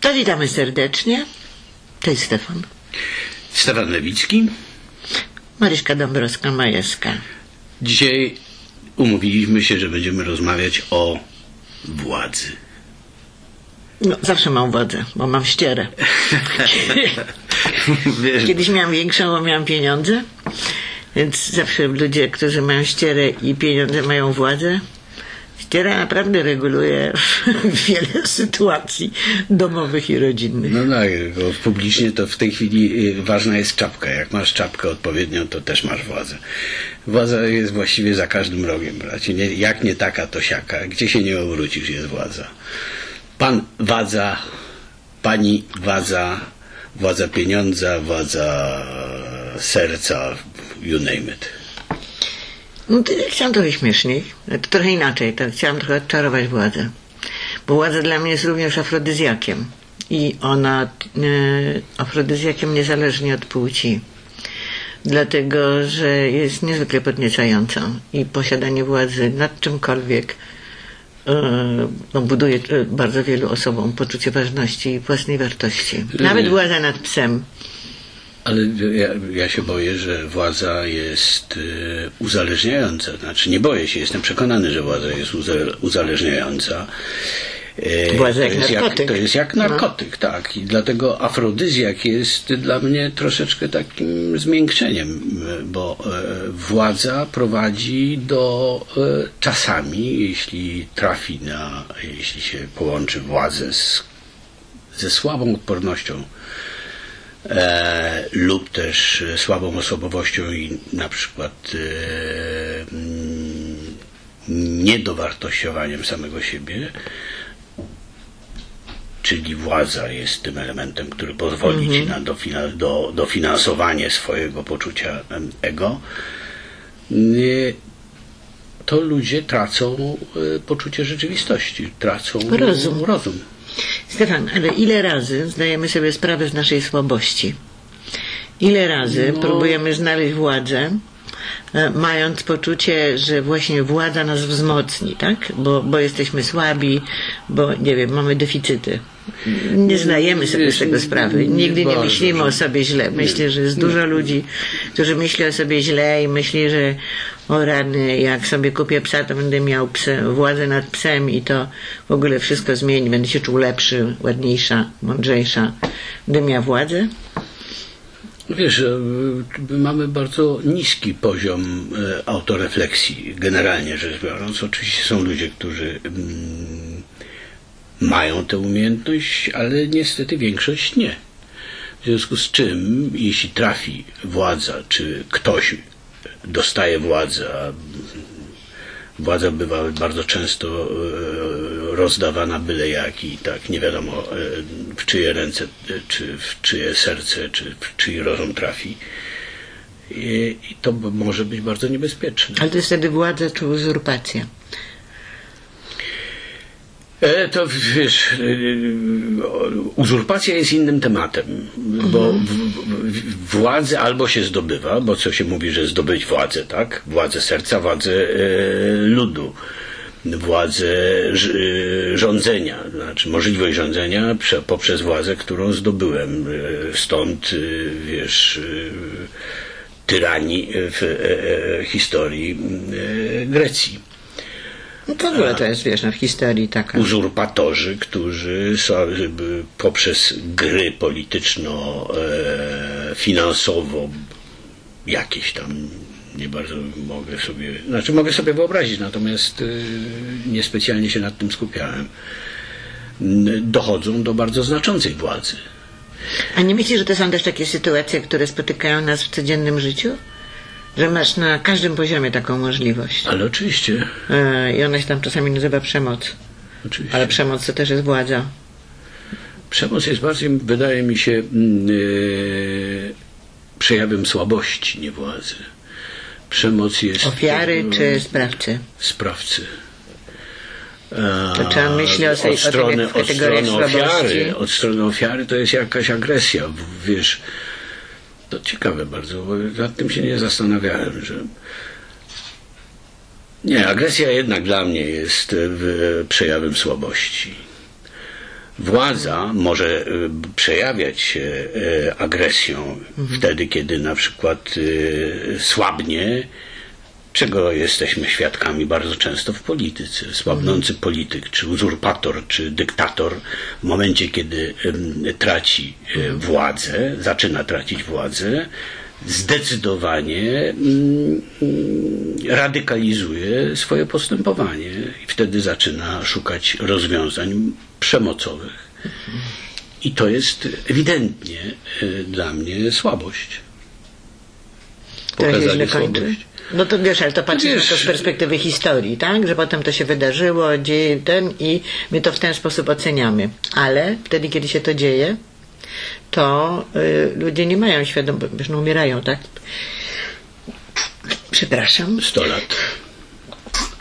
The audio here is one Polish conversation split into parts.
To witamy serdecznie. To jest Stefan. Stefan Lewicki. Maryśka Dąbrowska-Majewska. Dzisiaj umówiliśmy się, że będziemy rozmawiać o władzy. No, zawsze mam wodę, bo mam ścierę. Kiedyś miałam większą, bo miałam pieniądze. Więc zawsze ludzie, którzy mają ścierę i pieniądze mają władzę. Ściera naprawdę reguluje wiele sytuacji domowych i rodzinnych. No tak, tylko publicznie to w tej chwili y, ważna jest czapka. Jak masz czapkę odpowiednią, to też masz władzę. Władza jest właściwie za każdym rogiem, bracie. Jak nie taka, to siaka. Gdzie się nie obrócisz, jest władza. Pan wadza, pani wadza, władza pieniądza, władza serca, you name it. No to chciałam trochę śmieszniej, to trochę inaczej, to chciałam trochę odczarować władzę. Bo władza dla mnie jest również afrodyzjakiem. I ona e, afrodyzjakiem niezależnie od płci. Dlatego, że jest niezwykle podniecająca i posiadanie władzy nad czymkolwiek e, no, buduje e, bardzo wielu osobom poczucie ważności i własnej wartości. Nawet władza nad psem. Ale ja, ja się boję, że władza jest y, uzależniająca. Znaczy nie boję się, jestem przekonany, że władza jest uzależniająca. Y, Władza to jak jest narkotyk. to jest jak No. narkotyk, tak. I dlatego afrodyzjak jest dla mnie troszeczkę takim zmiękczeniem, bo y, władza prowadzi do czasami, jeśli trafi na, jeśli się połączy władzę z, ze słabą odpornością e, lub też słabą osobowością i na przykład e, mm, niedowartościowaniem samego siebie, czyli władza jest tym elementem, który pozwoli ci na dofina- do, dofinansowanie swojego poczucia ego, nie, to ludzie tracą e, poczucie rzeczywistości, tracą Rozum. rozum. Stefan, ale ile razy zdajemy sobie sprawę z naszej słabości? Ile razy No. próbujemy znaleźć władzę, e, mając poczucie, że właśnie władza nas wzmocni, tak? Bo, bo jesteśmy słabi, bo nie wiem, mamy deficyty. Nie zdajemy sobie z tego sprawy. Nigdy nie myślimy o sobie źle. Myślę, że jest dużo ludzi, którzy myślą o sobie źle i myśli, że o rany, jak sobie kupię psa, to będę miał władzę nad psem i to w ogóle wszystko zmieni. Będę się czuł lepszy, ładniejsza, mądrzejsza. Będę miała władzę. Wiesz, e, my mamy bardzo niski poziom e, autorefleksji, generalnie rzecz biorąc. Oczywiście są ludzie, którzy mm, mają tę umiejętność, ale niestety większość nie. W związku z czym, jeśli trafi władza, czy ktoś dostaje władzę, a władza bywa bardzo często e, rozdawana byle jak i tak nie wiadomo e, w czyje ręce, e, czy w czyje serce, czy w czyj rozum trafi. I, i to może być bardzo niebezpieczne. Ale to jest wtedy władza czy uzurpacja. E, to wiesz, e, uzurpacja jest innym tematem, bo w, władzę albo się zdobywa, bo co się mówi, że zdobyć władzę, tak? Władzę serca, władzę e, ludu, władzę rządzenia, znaczy możliwość rządzenia prze, poprzez władzę, którą zdobyłem. Stąd, wiesz, tyranii w historii Grecji No to w ogóle to jest, wiesz, no, w historii taka. uzurpatorzy, którzy są, poprzez gry polityczno-finansowo jakieś tam nie bardzo mogę sobie, znaczy mogę sobie wyobrazić, natomiast y, niespecjalnie się nad tym skupiałem. Dochodzą do bardzo znaczącej władzy. A nie myślisz, że to są też takie sytuacje, które spotykają nas w codziennym życiu? Że masz na każdym poziomie taką możliwość. Ale oczywiście, E, I ona się tam czasami nazywa przemoc. oczywiście. Ale przemoc to też jest władza. Przemoc jest bardziej, wydaje mi się, e, przejawem słabości, nie władzy. Przemoc jest Ofiary e, czy sprawcy? sprawcy. To trzeba myśleć o tej- od strony, od strony słabości. ofiary, od strony ofiary to jest jakaś agresja, wiesz. To ciekawe bardzo, bo nad tym się nie zastanawiałem, że nie, agresja jednak dla mnie jest e, przejawem słabości. Władza może y, przejawiać się y, agresją wtedy, kiedy na przykład słabnie, czego jesteśmy świadkami bardzo często w polityce. Słabnący polityk, czy uzurpator, czy dyktator, w momencie, kiedy traci y, władzę, zaczyna tracić władzę, zdecydowanie mm, mm, radykalizuje swoje postępowanie i wtedy zaczyna szukać rozwiązań przemocowych. I to jest ewidentnie y, dla mnie słabość. Pokazanie kończy. No to wiesz, ale to patrzysz Wiesz- to z perspektywy historii, tak? Że potem to się wydarzyło, dzieje ten i my to w ten sposób oceniamy. Ale wtedy, kiedy się to dzieje, to y, ludzie nie mają świadomości, wiesz, no umierają, tak? Przepraszam. 100 lat.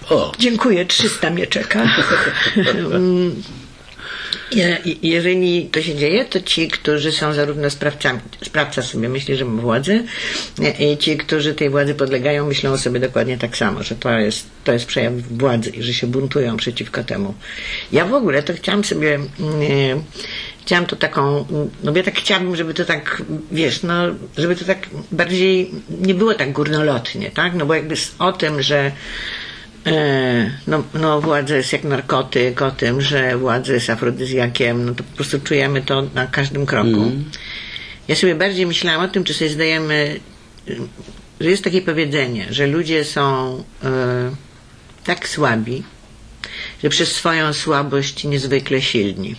O, Dziękuję, 300 mnie czeka. Mm, je- Jeżeli to się dzieje, to ci, którzy są zarówno sprawcami, sprawca sobie myśli, że ma władzę, i ci, którzy tej władzy podlegają, myślą sobie dokładnie tak samo, że to jest, to jest przejaw władzy i że się buntują przeciwko temu. Ja w ogóle to chciałam sobie, mm, chciałam to taką, no bo ja tak chciałabym, żeby to tak, wiesz, no, żeby to tak bardziej nie było tak górnolotnie, tak? No bo jakby o tym, że E, no, no władza jest jak narkotyk, o tym, że władza jest afrodyzjakiem, no to po prostu czujemy to na każdym kroku. Ja sobie bardziej myślałam o tym, czy sobie zdajemy, y, że jest takie powiedzenie, że ludzie są e, tak słabi, że przez swoją słabość niezwykle silni.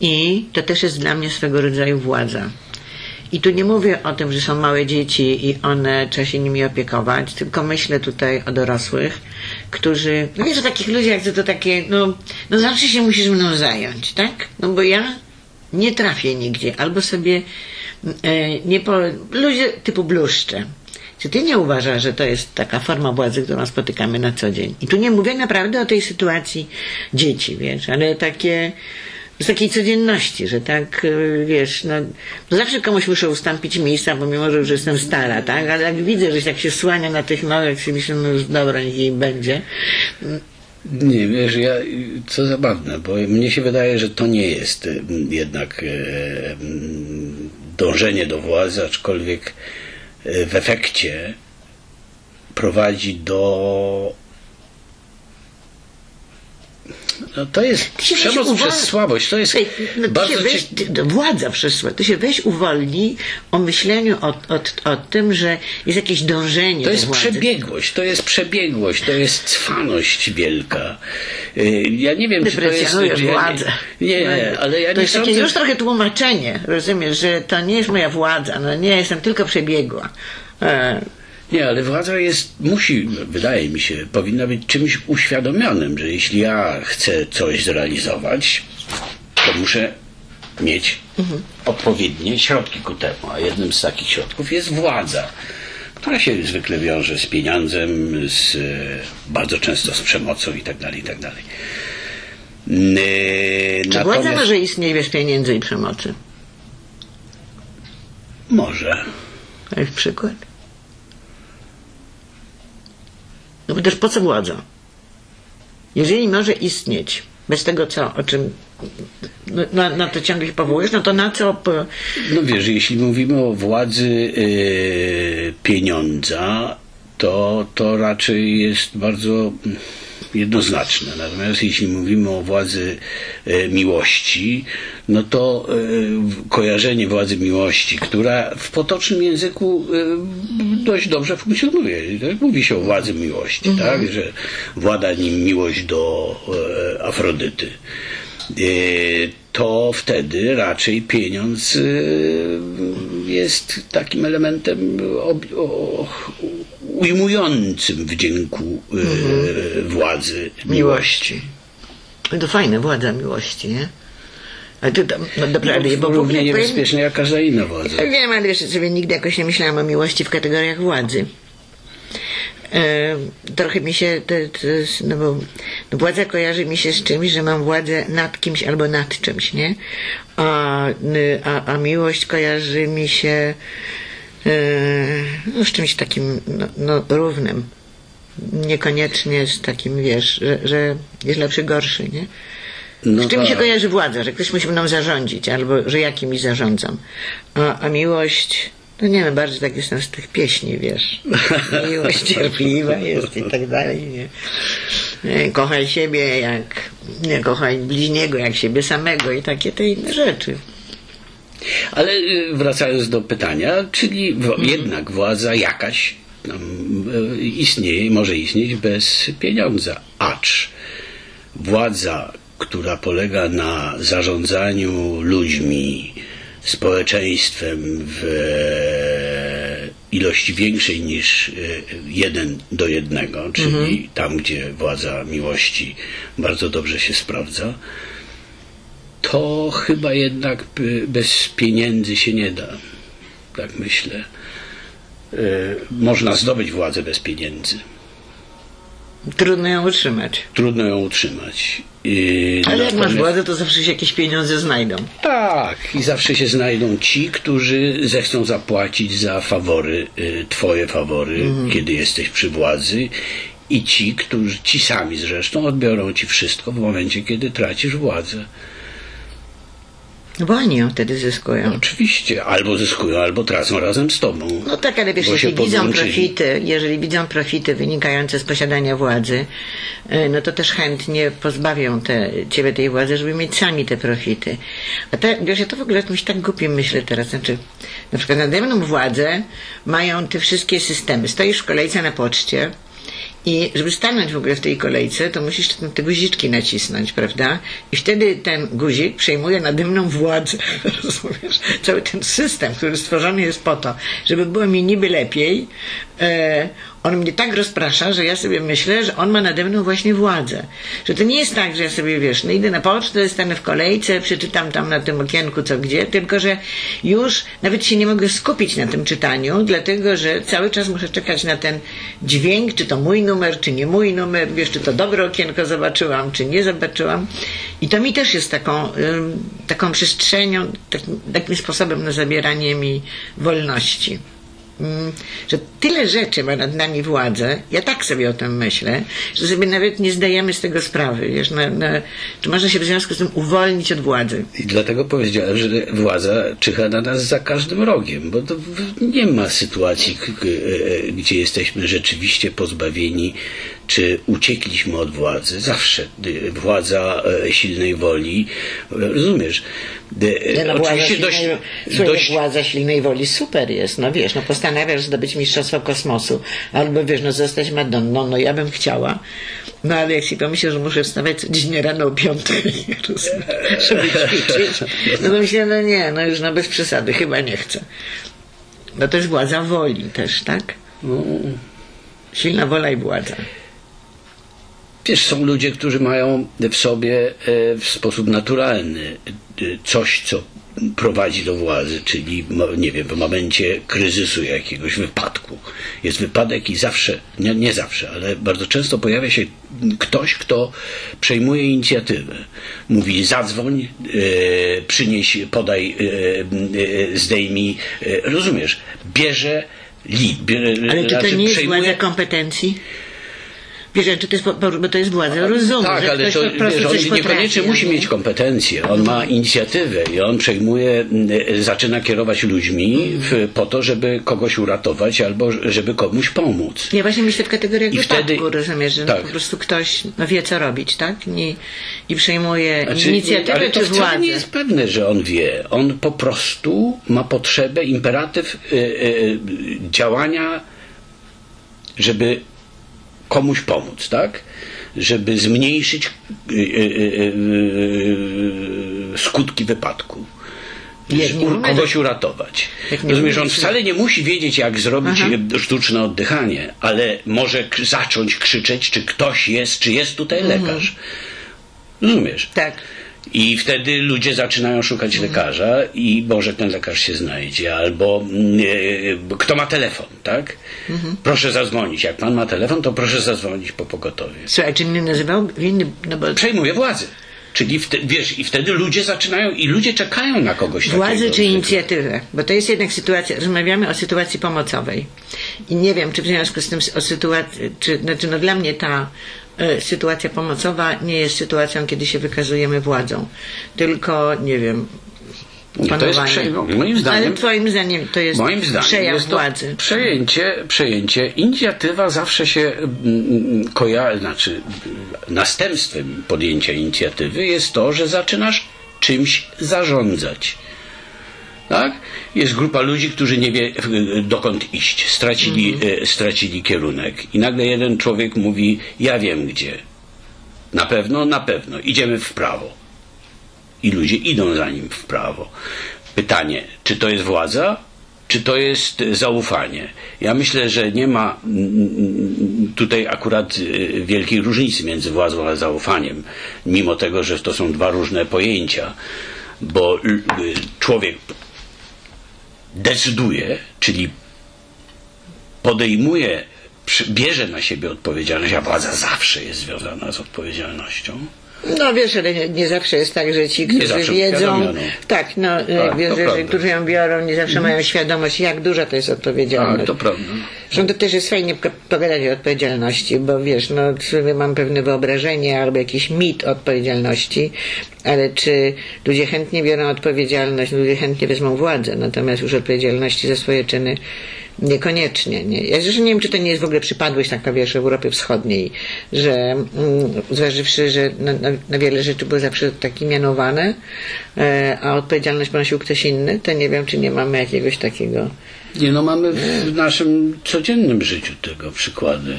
I to też jest dla mnie swego rodzaju władza. I tu nie mówię o tym, że są małe dzieci i one trzeba się nimi opiekować, tylko myślę tutaj o dorosłych, którzy, no wiesz, o takich ludziach, to, to takie, no, no zawsze się musisz mną zająć, tak? No bo ja nie trafię nigdzie, albo sobie e, nie po... Ludzie typu bluszcze. Czy ty nie uważasz, że to jest taka forma władzy, którą spotykamy na co dzień? I tu nie mówię naprawdę o tej sytuacji dzieci, wiesz, ale takie z takiej codzienności, że tak, y, wiesz, no, zawsze komuś muszę ustąpić miejsca, pomimo, że już jestem stara, tak, ale jak widzę, że tak się słania na tych nogach, myślę, no już dobra, niech jej będzie. Nie, wiesz, ja, co zabawne, bo mnie się wydaje, że to nie jest y, jednak e, dążenie do władzy, aczkolwiek e, w efekcie prowadzi do no to jest przemoc uwol- przez słabość. To jest Ej, no bardzo się weź, ty, władza przeszła, ty się weź uwolnij o myśleniu o, o, o tym, że jest jakieś dążenie To jest władzy. przebiegłość, to jest przebiegłość, to jest cwaność wielka. Y, Ja nie wiem, czy to jest... Ja nie-. Nie, nie, ale ja to nie jest takie sądzę, już trochę tłumaczenie, rozumiesz, że to nie jest moja władza, no nie, jestem tylko przebiegła. Nie, ale władza jest, musi, wydaje mi się, powinna być czymś uświadomionym, że jeśli ja chcę coś zrealizować, to muszę mieć odpowiednie środki ku temu. A jednym z takich środków jest władza, która się zwykle wiąże z pieniądzem, z, e, bardzo często z przemocą itd. itd. Yy, czy władza może istnieć bez pieniędzy i przemocy? Może. Jest przykład. No bo też po co władza? Jeżeli może istnieć bez tego, co, o czym no, na, na to ciągle się powołujesz, no to na co No wiesz, jeśli mówimy o władzy e, pieniądza, to, to raczej jest bardzo jednoznaczne. Natomiast jeśli mówimy o władzy e, miłości, no to e, kojarzenie władzy miłości, która w potocznym języku e, dość dobrze funkcjonuje. Tak? Mówi się o władzy miłości, tak? że włada nim miłość do Afrodyty. To wtedy raczej pieniądz jest takim elementem ujmującym wdzięku e, władzy miłości. No To fajne, władza miłości, nie? Ale tam, no dobra, ale bo w ogóle Równie niebezpieczne jak każda inna władza. Ja wiem, ale wiesz, sobie nigdy jakoś nie myślałam o miłości w kategoriach władzy. E, trochę mi się, to, to no bo no władza kojarzy mi się z czymś, że mam władzę nad kimś albo nad czymś, nie? A, a, a miłość kojarzy mi się no, z czymś takim no, no, równym. Niekoniecznie z takim, wiesz, że, że jest lepszy, gorszy, nie? No z czym się tak. kojarzy władza, że ktoś musi mną zarządzić, albo że ja zarządzam. A, a miłość, no nie wiem, bardziej tak jestem z tych pieśni, wiesz. Miłość cierpliwa jest i tak dalej. Nie? Nie, Kochaj siebie jak, nie, kochaj bliźniego jak siebie samego i takie te inne rzeczy. Ale y, wracając do pytania, czyli w, jednak władza jakaś tam, y, istnieje, może istnieć bez pieniądza. Acz władza, która polega na zarządzaniu ludźmi, społeczeństwem w e, ilości większej niż e, jeden do jednego, czyli tam, gdzie władza miłości bardzo dobrze się sprawdza, to chyba jednak bez pieniędzy się nie da. Tak myślę. Y, Można zdobyć władzę bez pieniędzy. Trudno ją utrzymać. Trudno ją utrzymać. Ale jak masz władzę, to zawsze się jakieś pieniądze znajdą. Tak, i zawsze się znajdą ci, którzy zechcą zapłacić za fawory, y, twoje fawory, kiedy jesteś przy władzy. I ci, którzy, ci sami zresztą, odbiorą ci wszystko w momencie, kiedy tracisz władzę. No bo oni ją wtedy zyskują. Oczywiście, albo zyskują, albo tracą razem z tobą. No tak, ale wiesz, jeśli widzą profity, jeżeli widzą profity wynikające z posiadania władzy, e, no to też chętnie pozbawią te, ciebie tej władzy, żeby mieć sami te profity. A te, wiesz, ja to w ogóle o czymś tak głupim myślę teraz, znaczy, na przykład nade mną władzę mają te wszystkie systemy. Stoisz w kolejce na poczcie, i żeby stanąć w ogóle w tej kolejce, to musisz te, guziczki nacisnąć, prawda? I wtedy ten guzik przejmuje nade mną władzę. Rozumiesz? Cały ten system, który stworzony jest po to, żeby było mi niby lepiej, e, on mnie tak rozprasza, że ja sobie myślę, że on ma nade mną właśnie władzę. Że to nie jest tak, że ja sobie, wiesz, no idę na pocztę, stanę w kolejce, przeczytam tam na tym okienku co gdzie, tylko że już nawet się nie mogę skupić na tym czytaniu, dlatego że cały czas muszę czekać na ten dźwięk, czy to mój numer, czy nie mój numer, wiesz, czy to dobre okienko zobaczyłam, czy nie zobaczyłam. I to mi też jest taką, taką przestrzenią, takim, takim sposobem na zabieranie mi wolności. Mm, że tyle rzeczy ma nad nami władzę, ja tak sobie o tym myślę, że sobie nawet nie zdajemy z tego sprawy. Wiesz, na, na, czy można się w związku z tym uwolnić od władzy? I dlatego powiedziałem, że władza czyha na nas za każdym rogiem, bo nie ma sytuacji, k- e, gdzie jesteśmy rzeczywiście pozbawieni, czy uciekliśmy od władzy. Zawsze y, władza e, silnej woli, e, rozumiesz? Y, Nie, no, władza, Oczywiście dość, silnej, słuchaj, dość władza silnej woli super jest, no wiesz, no postanawiasz zdobyć mistrzostwo kosmosu, albo wiesz, no zostać Madonną, no ja bym chciała, no ale jak si pomyślę, że muszę wstawać codziennie rano o piątej, żeby ćwiczyć, no to myślę, no nie, no już no bez przesady, chyba nie chcę. No to jest władza woli też, tak? no, Silna wola i władza. Wiesz, są ludzie, którzy mają w sobie e, w sposób naturalny e, coś, co prowadzi do władzy, czyli nie wiem, w momencie kryzysu jakiegoś wypadku. Jest wypadek i zawsze, nie, nie zawsze, ale bardzo często pojawia się ktoś, kto przejmuje inicjatywę. Mówi zadzwoń, e, przynieś, podaj, e, e, zdejmij, rozumiesz, bierze bierze, Ale czy to znaczy nie jest przejmuje- władza kompetencji? Wiesz, to jest, bo to jest władza rozumu, Tak, że ale to wiesz, on niekoniecznie potrafi, musi nie? mieć kompetencje. On ma inicjatywę i on przejmuje, mm, zaczyna kierować ludźmi w, po to, żeby kogoś uratować albo żeby komuś pomóc. Nie, właśnie myślę w kategoriach I wypadku, wtedy- rozumiesz, że tak. no po prostu ktoś no, wie, co robić, tak? I, i przejmuje Znaczy, inicjatywę ale to czy władzę. nie jest pewne, że on wie. On po prostu ma potrzebę, imperatyw y, y, działania, żeby komuś pomóc, tak? Żeby zmniejszyć y, y, y, skutki wypadku. Nie kogoś uratować. Nie Rozumiesz, on wcale nie musi wiedzieć, jak zrobić Aha. sztuczne oddychanie, ale może zacząć krzyczeć, czy ktoś jest, czy jest tutaj lekarz. Rozumiesz? Tak. I wtedy ludzie zaczynają szukać lekarza i może ten lekarz się znajdzie. Albo mm, e, kto ma telefon, tak? Proszę zadzwonić. Jak pan ma telefon, to proszę zadzwonić po pogotowie. Słuchaj, czy mnie nazywał winny, no bo Przejmuje władzę. Czyli wte, wiesz, i wtedy ludzie zaczynają, i ludzie czekają na kogoś władzę czy inicjatywę, bo to jest jednak sytuacja, rozmawiamy o sytuacji pomocowej i nie wiem, czy w związku z tym o sytuacji, czy, znaczy no dla mnie ta e, sytuacja pomocowa nie jest sytuacją, kiedy się wykazujemy władzą, tylko, nie wiem, to jest prze... opanowanie. Moim zdaniem, Ale twoim zdaniem to jest moim zdaniem przejaw jest władzy. Przejęcie, przejęcie. Inicjatywa zawsze się mm, kojarzy, znaczy mm, następstwem podjęcia inicjatywy jest to, że zaczynasz czymś zarządzać. Tak? Jest grupa ludzi, którzy nie wie dokąd iść, stracili, e, stracili kierunek. I nagle jeden człowiek mówi: Ja wiem gdzie. Na pewno, na pewno. Idziemy w prawo. I ludzie idą za nim w prawo. Pytanie, czy to jest władza, czy to jest e, zaufanie? Ja myślę, że nie ma tutaj akurat e, wielkiej różnicy między władzą a zaufaniem, mimo tego, że to są dwa różne pojęcia, bo człowiek decyduje, czyli podejmuje, bierze na siebie odpowiedzialność, a władza zawsze jest związana z odpowiedzialnością. No wiesz, ale nie, zawsze jest tak, że ci, którzy wiedzą, no. tak, no Tak, wiesz, że, którzy ją biorą, nie zawsze mają świadomość, jak duża to jest odpowiedzialność. Tak, to prawda. Zresztą to też jest fajnie po- pogadać o odpowiedzialności, bo wiesz, no mam pewne wyobrażenie albo jakiś mit odpowiedzialności, ale czy ludzie chętnie biorą odpowiedzialność, ludzie chętnie wezmą władzę, natomiast już odpowiedzialności za swoje czyny niekoniecznie. Nie? Ja zresztą nie wiem, czy to nie jest w ogóle przypadłość taka, wiesz, Europy Wschodniej, że mm, zważywszy, że na, na, na wiele rzeczy były zawsze takie mianowane, e, a odpowiedzialność ponosił ktoś inny, to nie wiem, czy nie mamy jakiegoś takiego Nie no, mamy w naszym codziennym życiu tego przykłady.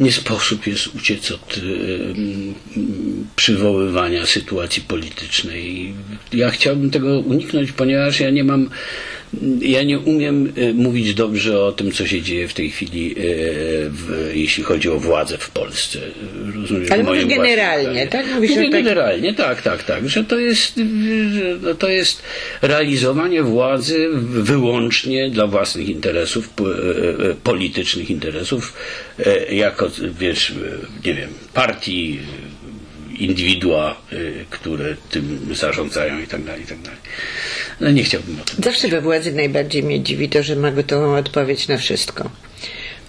Nie sposób jest uciec od y, mm, przywoływania sytuacji politycznej. Ja chciałbym tego uniknąć, ponieważ ja nie mam, ja nie umiem y, mówić dobrze o tym, co się dzieje w tej chwili, y, w, jeśli chodzi o władzę w Polsce. Rozumiem, Ale mówisz generalnie, tak? Mówisz, Mówię tak- generalnie, tak, tak, tak, że to jest, że to jest realizowanie władzy wyłącznie dla własnych interesów, e, e, politycznych interesów, e, jako, wiesz, e, nie wiem, partii, e, indywidua, e, które tym zarządzają i tak dalej, i tak dalej. No nie chciałbym o tym. Zawsze we władzy najbardziej mnie dziwi to, że ma gotową odpowiedź na wszystko.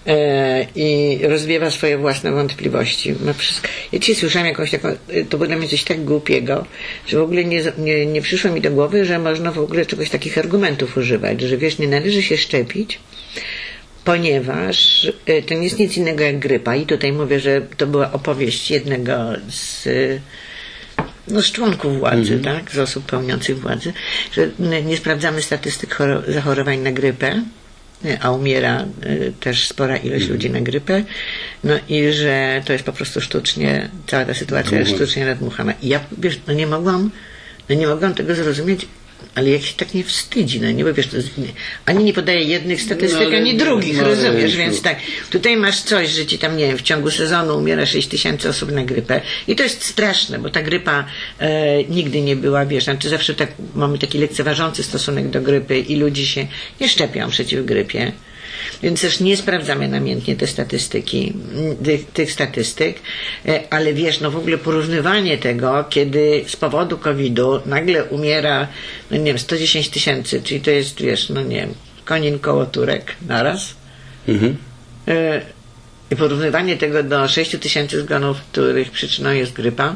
E, I rozwiewa swoje własne wątpliwości. Ma wszystko. Ja dzisiaj słyszałam jakąś taką, e, to było dla mnie coś tak głupiego, że w ogóle nie, nie, nie przyszło mi do głowy, że można w ogóle czegoś takich argumentów używać, że wiesz, nie należy się szczepić, ponieważ e, to nie jest nic innego jak grypa. I tutaj mówię, że to była opowieść jednego z no, z członków władzy, tak, z osób pełniących władzę, że n- nie sprawdzamy statystyk choro- zachorowań na grypę, y, a umiera y, też spora ilość ludzi na grypę, no i że to jest po prostu sztucznie, cała ta sytuacja jest sztucznie nadmuchana. I ja, wiesz, no nie mogłam, no nie mogłam tego zrozumieć, ale jak się tak nie wstydzi, no nie, bo wiesz, ani nie podaje jednych statystyk, No, ani drugich, no, rozumiesz, więc tak, tutaj masz coś, że ci tam, nie wiem, w ciągu sezonu umiera 6 tysięcy osób na grypę. I to jest straszne, bo ta grypa e, nigdy nie była, wiesz, znaczy zawsze tak, mamy taki lekceważący stosunek do grypy i ludzie się nie szczepią przeciw grypie. Więc też nie sprawdzamy namiętnie te statystyki, m, tych, tych statystyk, e, ale wiesz, no w ogóle porównywanie tego, kiedy z powodu COVID-u nagle umiera, no nie wiem, 110 tysięcy, czyli to jest, wiesz, no nie wiem, konin koło turek naraz. Mhm. E, I porównywanie tego do 6 tysięcy zgonów, których przyczyną jest grypa,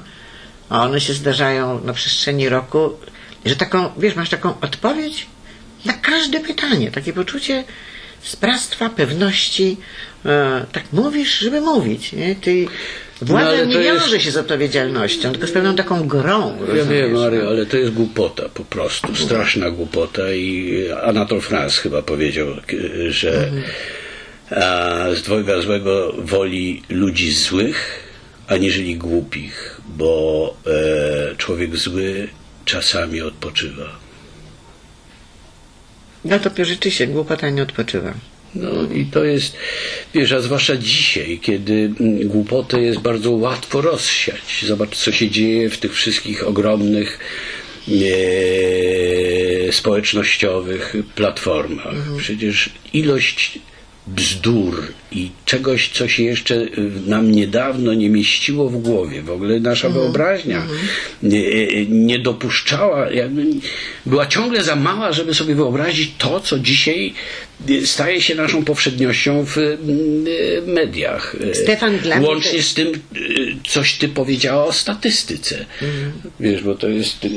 a one się zdarzają na przestrzeni roku, że taką, wiesz, masz taką odpowiedź na każde pytanie, takie poczucie sprawstwa, pewności, e, tak mówisz, żeby mówić, nie? Ty, władza No, nie wiąże jest- się z odpowiedzialnością, tylko z pewną taką grą, Ja rozumiesz? wiem, Mario, ale to jest głupota po prostu, straszna głupota i Anatol France chyba powiedział, że a, z dwojga złego woli ludzi złych, aniżeli głupich, bo e, człowiek zły czasami odpoczywa. No to rzeczywiście głupota nie odpoczywa. No i to jest, wiesz, a zwłaszcza dzisiaj, kiedy mm, głupotę jest bardzo łatwo rozsiać. Zobacz, co się dzieje w tych wszystkich ogromnych e, społecznościowych platformach. Przecież ilość bzdur i czegoś, co się jeszcze y, nam niedawno nie mieściło w głowie. W ogóle nasza Mhm. wyobraźnia nie, nie dopuszczała, jakby była ciągle za mała, żeby sobie wyobrazić to, co dzisiaj y, staje się naszą powszedniością w y, mediach. Y, Stefan, mnie Łącznie z tym, y, coś ty powiedziała o statystyce. Wiesz, bo to jest...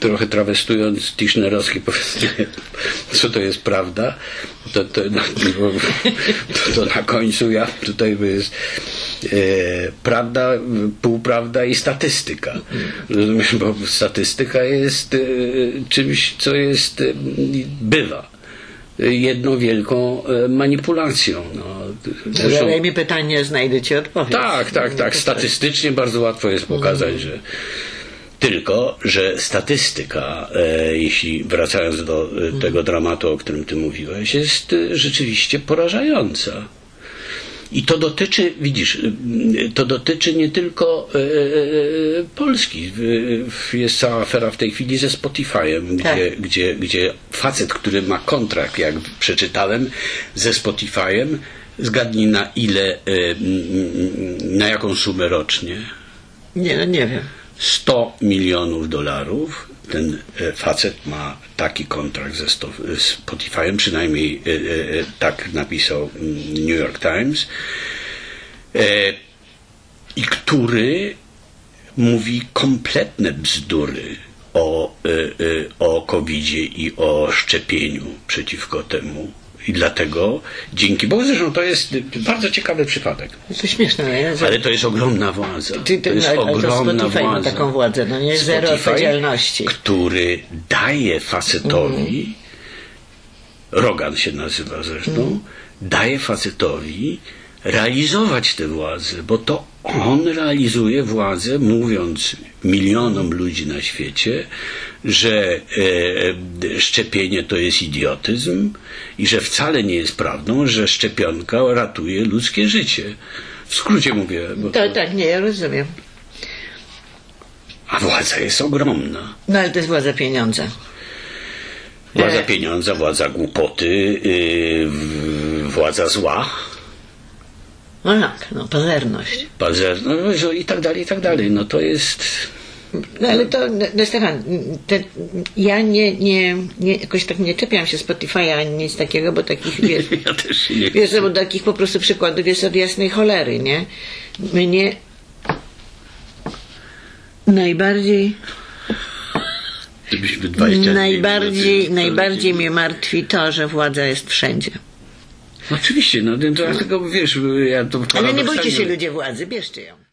Trochę trawestując Tischnerowski powiedzenie, co to jest prawda, to, to, no, to, to na końcu ja tutaj jest e, prawda, półprawda i statystyka. Rozumiesz, bo statystyka jest e, czymś, co jest, e, bywa jedną wielką e, manipulacją. No, zresztą- Zadaj mi pytanie, znajdę ci odpowiedź. tak, tak, tak. Statystycznie bardzo łatwo jest pokazać, że tylko, że statystyka, e, jeśli wracając do e, tego dramatu, o którym ty mówiłeś, jest e, rzeczywiście porażająca. I to dotyczy, widzisz, to dotyczy nie tylko Polski. Jest cała afera w tej chwili ze Spotify'em, Tak. gdzie, gdzie, gdzie facet, który ma kontrakt, jak przeczytałem, ze Spotify'em, zgadnij na ile, na jaką sumę rocznie? Nie, no nie wiem. 100 milionów dolarów. Ten e, facet ma taki kontrakt ze z Spotify'em, przynajmniej e, e, e, tak napisał mm, New York Times, e, i który mówi kompletne bzdury o, e, e, o COVID-zie i o szczepieniu przeciwko temu. I dlatego dzięki Bogu, zresztą to jest bardzo ciekawy przypadek. To śmieszne, no nie? Że- Ale to jest ogromna władza. Ty- ty- to jest ale- ale to ogromna Spotify ma władza. taką władzę, no nie? Zero Spotify, odpowiedzialności. Który daje facetowi, Mhm. Rogan się nazywa zresztą, Mhm. daje facetowi realizować tę władzę, bo to on realizuje władzę, mówiąc milionom ludzi na świecie, że e, szczepienie to jest idiotyzm i że wcale nie jest prawdą, że szczepionka ratuje ludzkie życie. W skrócie mówię, bo To, tak, nie, ja rozumiem. a władza jest ogromna. No ale to jest władza pieniądza. Władza E. pieniądza, władza głupoty, yy, władza zła, No tak, no, pazerność. pazer, no, i tak dalej, i tak dalej. No to jest... No ale to, no, no Stefan, te, ja nie, nie, nie, jakoś tak nie czepiam się Spotify'a ani nic takiego, bo takich, wiesz, Ja też nie wiesz, bo takich po prostu przykładów jest od jasnej cholery, nie? Mnie najbardziej, Gdybyśmy 20 najbardziej, najbardziej mnie martwi to, że władza jest wszędzie. Oczywiście, no dlatego wiesz, ja to Ale nie bójcie paradoksalnie- się ludzie władzy, bierzcie ją.